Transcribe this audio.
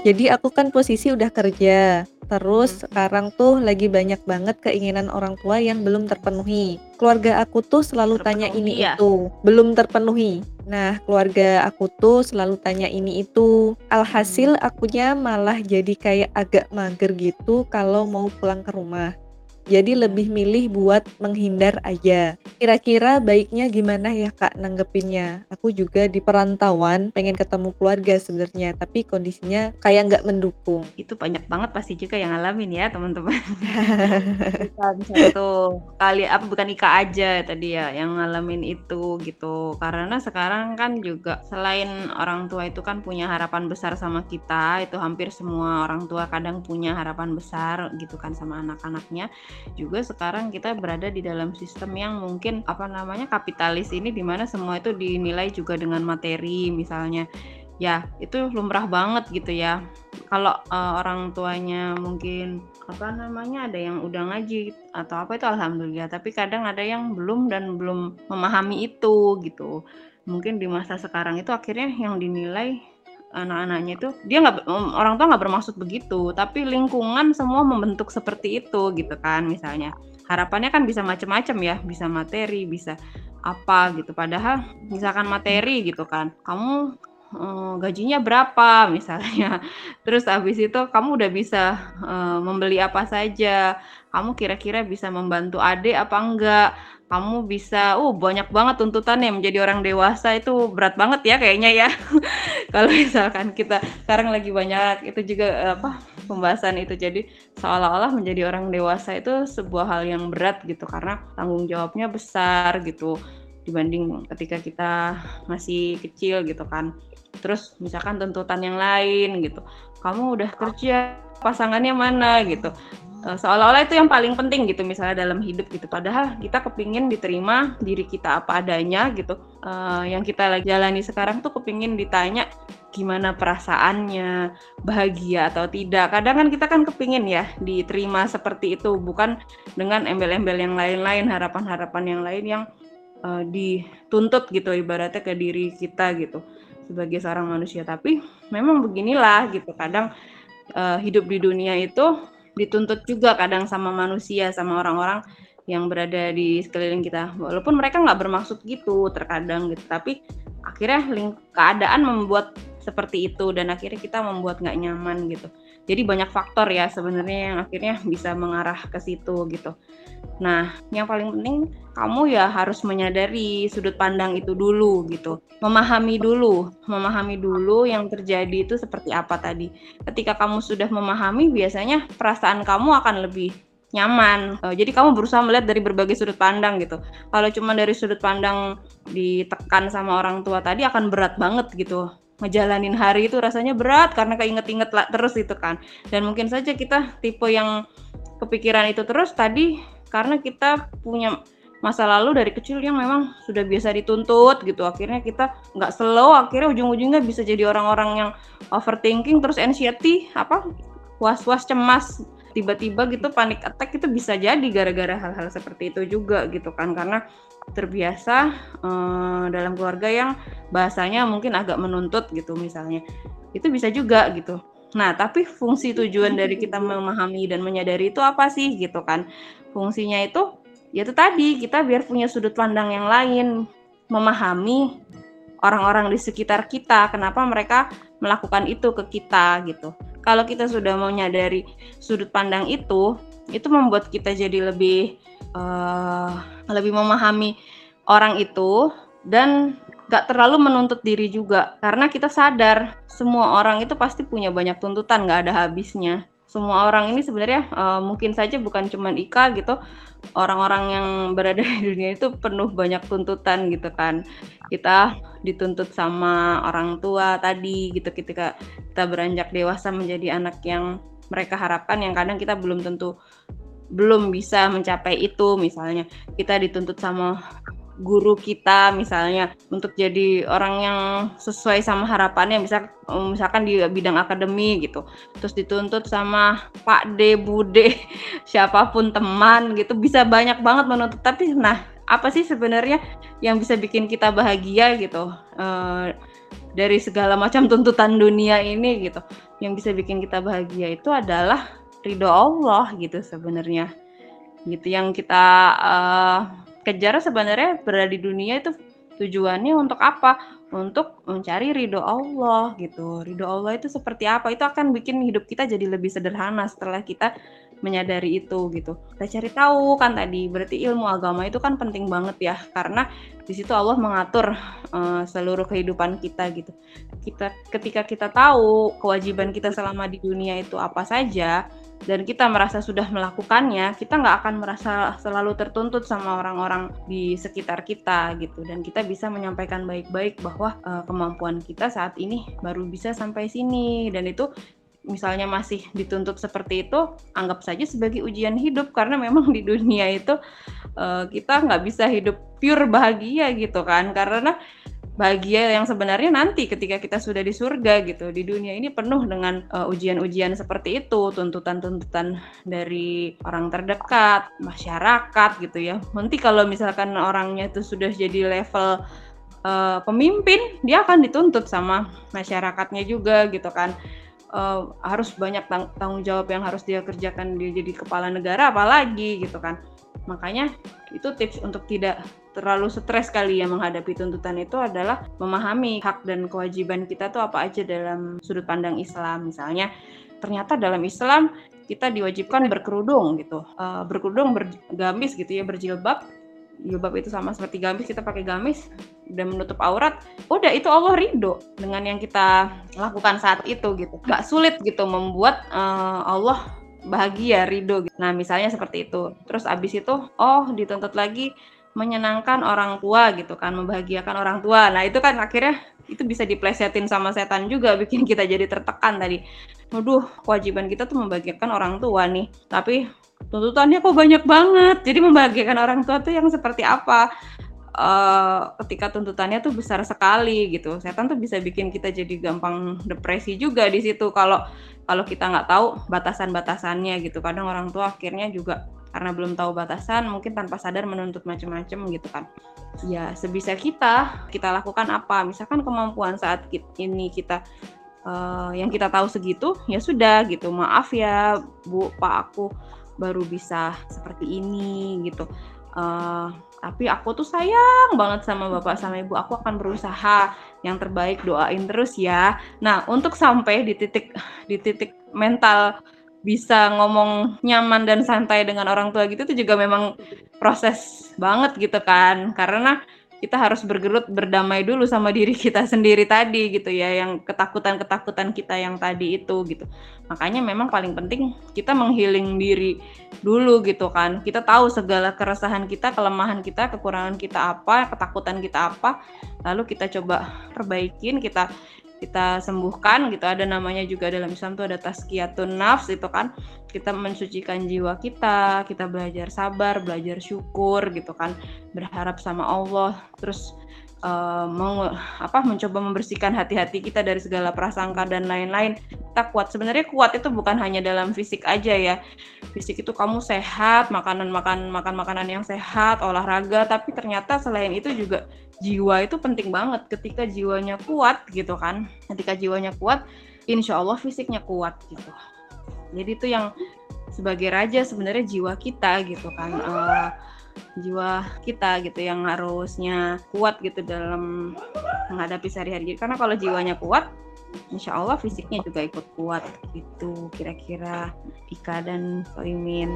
Jadi aku kan posisi udah kerja, terus Mhm. sekarang tuh lagi banyak banget keinginan orang tua yang belum terpenuhi. Keluarga aku tuh selalu tanya Terpenuhi ini ya? itu, belum terpenuhi. Nah, keluarga aku tuh selalu tanya ini itu. Alhasil akunya malah jadi kayak agak mager gitu kalau mau pulang ke rumah. Jadi lebih milih buat menghindar aja. Kira-kira baiknya gimana ya Kak nanggepinnya? Aku juga di perantauan pengen ketemu keluarga sebenarnya, tapi kondisinya kayak nggak mendukung. Itu banyak banget pasti juga yang ngalamin ya teman-teman. Bukan satu kali apa, bukan Ika aja tadi ya yang ngalamin itu gitu. Karena sekarang kan juga selain orang tua itu kan punya harapan besar sama kita, itu hampir semua orang tua kadang punya harapan besar gitu kan sama anak-anaknya. Juga sekarang kita berada di dalam sistem yang mungkin apa namanya, kapitalis ini di mana semua itu dinilai juga dengan materi misalnya. Ya, itu lumrah banget gitu ya. Kalau, eee, orang tuanya mungkin apa namanya, ada yang udah ngaji atau apa itu alhamdulillah, tapi kadang ada yang belum dan belum memahami itu gitu. Mungkin di masa sekarang itu akhirnya yang dinilai anak-anaknya itu dia nggak mmm, orang tua nggak bermaksud begitu, tapi lingkungan semua membentuk seperti itu gitu kan misalnya. Harapannya kan bisa macam-macam ya, bisa materi, bisa apa gitu. Padahal misalkan materi gitu kan, kamu, eee, gajinya berapa misalnya, terus habis itu kamu udah bisa, eee, membeli apa saja, kamu kira-kira bisa membantu adik apa enggak, kamu bisa uh, banyak banget tuntutannya menjadi orang dewasa itu berat banget ya kayaknya ya. Kalau misalkan kita sekarang lagi banyak itu juga, eee, apa, pembahasan itu. Jadi seolah-olah menjadi orang dewasa itu sebuah hal yang berat gitu, karena tanggung jawabnya besar gitu, dibanding ketika kita masih kecil gitu kan. Terus misalkan tuntutan yang lain gitu, "Kamu udah kerja, pasangannya mana?" Gitu. Eee, seolah-olah itu yang paling penting gitu misalnya dalam hidup gitu, padahal kita kepingin diterima diri kita apa adanya gitu, eee, yang kita lagi jalani sekarang tuh kepingin ditanya gimana perasaannya, bahagia atau tidak. Kadang kan kita kan kepingin ya diterima seperti itu, bukan dengan embel-embel yang lain-lain, harapan-harapan yang lain yang, eee, dituntut gitu ibaratnya ke diri kita gitu, sebagai seorang manusia. Tapi memang beginilah gitu kadang, eee, hidup di dunia itu dituntut juga kadang sama manusia, sama orang-orang yang berada di sekeliling kita. Walaupun mereka nggak bermaksud gitu terkadang gitu, tapi akhirnya keadaan membuat seperti itu dan akhirnya kita membuat nggak nyaman gitu. Jadi banyak faktor ya sebenarnya yang akhirnya bisa mengarah ke situ gitu. Nah, yang paling penting kamu ya harus menyadari sudut pandang itu dulu gitu. Memahami dulu, memahami dulu yang terjadi itu seperti apa tadi. Ketika kamu sudah memahami biasanya perasaan kamu akan lebih nyaman. Eee, jadi kamu berusaha melihat dari berbagai sudut pandang gitu. Kalau cuma dari sudut pandang ditekan sama orang tua tadi akan berat banget gitu. Ngejalanin hari itu rasanya berat karena keinget-inget terus itu kan. Dan mungkin saja kita tipe yang kepikiran itu terus tadi karena kita punya masa lalu dari kecil yang memang sudah biasa dituntut gitu, akhirnya kita nggak slow, akhirnya ujung-ujungnya bisa jadi orang-orang yang overthinking, terus anxiety, apa, was-was, cemas, tiba-tiba gitu panic attack itu bisa jadi gara-gara hal-hal seperti itu juga gitu kan. Karena terbiasa, eee, dalam keluarga yang bahasanya mungkin agak menuntut gitu misalnya, itu bisa juga gitu. Nah, tapi fungsi tujuan dari kita memahami dan menyadari itu apa sih gitu kan. Fungsinya itu, ya itu tadi, kita biar punya sudut pandang yang lain, memahami orang-orang di sekitar kita, kenapa mereka melakukan itu ke kita gitu. Kalau kita sudah menyadari sudut pandang itu, itu membuat kita jadi lebih, eee, lebih memahami orang itu dan nggak terlalu menuntut diri juga. Karena kita sadar semua orang itu pasti punya banyak tuntutan, nggak ada habisnya. Semua orang ini sebenarnya, eee, mungkin saja bukan cuman Ika gitu, orang-orang yang berada di dunia itu penuh banyak tuntutan gitu kan. Kita dituntut sama orang tua tadi gitu ketika kita beranjak dewasa menjadi anak yang mereka harapkan yang kadang kita belum tentu belum bisa mencapai itu misalnya. Kita dituntut sama guru kita misalnya untuk jadi orang yang sesuai sama harapannya misal misalkan di bidang akademi gitu. Terus dituntut sama Pak D, Bu D, siapa pun teman gitu bisa banyak banget menuntut. Tapi nah, apa sih sebenarnya yang bisa bikin kita bahagia gitu? Eee, dari segala macam tuntutan dunia ini gitu. Yang bisa bikin kita bahagia itu adalah ridho Allah gitu sebenarnya. Gitu yang kita uh, kejar sebenarnya berada di dunia itu tujuannya untuk apa? Untuk mencari ridho Allah gitu. Ridho Allah itu seperti apa? Itu akan bikin hidup kita jadi lebih sederhana setelah kita menyadari itu gitu. Kita cari tahu kan tadi berarti ilmu agama itu kan penting banget ya karena di situ Allah mengatur uh, seluruh kehidupan kita gitu. Kita ketika kita tahu kewajiban kita selama di dunia itu apa saja, dan kita merasa sudah melakukannya, kita nggak akan merasa selalu tertuntut sama orang-orang di sekitar kita gitu. Dan kita bisa menyampaikan baik-baik bahwa uh, kemampuan kita saat ini baru bisa sampai sini. Dan itu misalnya masih dituntut seperti itu, anggap saja sebagai ujian hidup. Karena memang di dunia itu uh, kita nggak bisa hidup pure bahagia gitu kan. Karena bahagia yang sebenarnya nanti ketika kita sudah di surga gitu. Di dunia ini penuh dengan uh, ujian-ujian seperti itu, tuntutan-tuntutan dari orang terdekat, masyarakat gitu ya. Nanti kalau misalkan orangnya itu sudah jadi level uh, pemimpin, dia akan dituntut sama masyarakatnya juga gitu kan. Uh, harus banyak tang tanggung jawab yang harus dia kerjakan dia jadi kepala negara apalagi gitu kan makanya itu tips untuk tidak terlalu stres kali ya menghadapi tuntutan itu adalah memahami hak dan kewajiban kita tuh apa aja dalam sudut pandang Islam. Misalnya ternyata dalam Islam kita diwajibkan berkerudung gitu. Uh, berkerudung bergamis gitu ya berjilbab. Jilbab itu sama seperti gamis kita pakai gamis dan menutup aurat udah itu Allah ridho dengan yang kita lakukan saat itu gitu. Gak sulit gitu membuat uh, Allah bahagia ridho gitu. nah misalnya seperti itu. Terus abis itu oh dituntut lagi menyenangkan orang tua gitu kan, membahagiakan orang tua. Nah, itu kan akhirnya itu bisa diplesetin sama setan juga bikin kita jadi tertekan tadi. Waduh, kewajiban kita tuh membahagiakan orang tua nih. Tapi tuntutannya kok banyak banget. Jadi membahagiakan orang tua tuh yang seperti apa? Uh, ketika tuntutannya tuh besar sekali gitu, setan tuh bisa bikin kita jadi gampang depresi juga di situ kalau kalau kita nggak tahu batasan-batasannya gitu. Kadang orang tua akhirnya juga karena belum tahu batasan mungkin tanpa sadar menuntut macam-macam gitu kan. Ya sebisa kita kita lakukan apa? Misalkan kemampuan saat ini kita uh, yang kita tahu segitu ya sudah gitu. Maaf ya bu pak aku baru bisa seperti ini gitu. Uh, tapi aku tuh sayang banget sama bapak sama ibu. Aku akan berusaha. Yang terbaik doain terus ya. Nah untuk sampai di titik di titik mental bisa ngomong nyaman dan santai dengan orang tua gitu itu juga memang proses banget gitu kan. Karena kita harus bergelut berdamai dulu sama diri kita sendiri tadi gitu ya yang ketakutan-ketakutan kita yang tadi itu gitu. Makanya memang paling penting kita menghiling diri dulu gitu kan. Kita tahu segala keresahan kita kelemahan kita kekurangan kita apa ketakutan kita apa lalu kita coba perbaikin kita kita sembuhkan gitu. Ada namanya juga dalam Islam tuh ada tazkiyatun nafs itu kan. Kita mensucikan jiwa kita kita belajar sabar belajar syukur gitu kan. Berharap sama Allah. Terus uh, mau apa mencoba membersihkan hati-hati kita dari segala prasangka dan lain-lain. Kita kuat. Sebenarnya kuat itu bukan hanya dalam fisik aja ya. Fisik itu kamu sehat makanan makan makan makanan yang sehat olahraga. Tapi ternyata selain itu juga jiwa itu penting banget. Ketika jiwanya kuat gitu kan. Ketika jiwanya kuat insya Allah fisiknya kuat gitu. Jadi itu yang sebagai raja sebenarnya jiwa kita gitu kan. Uh, jiwa kita gitu yang harusnya kuat gitu dalam menghadapi sehari-hari karena kalau jiwanya kuat Insya Allah fisiknya juga ikut kuat gitu kira-kira Ika dan Soimin.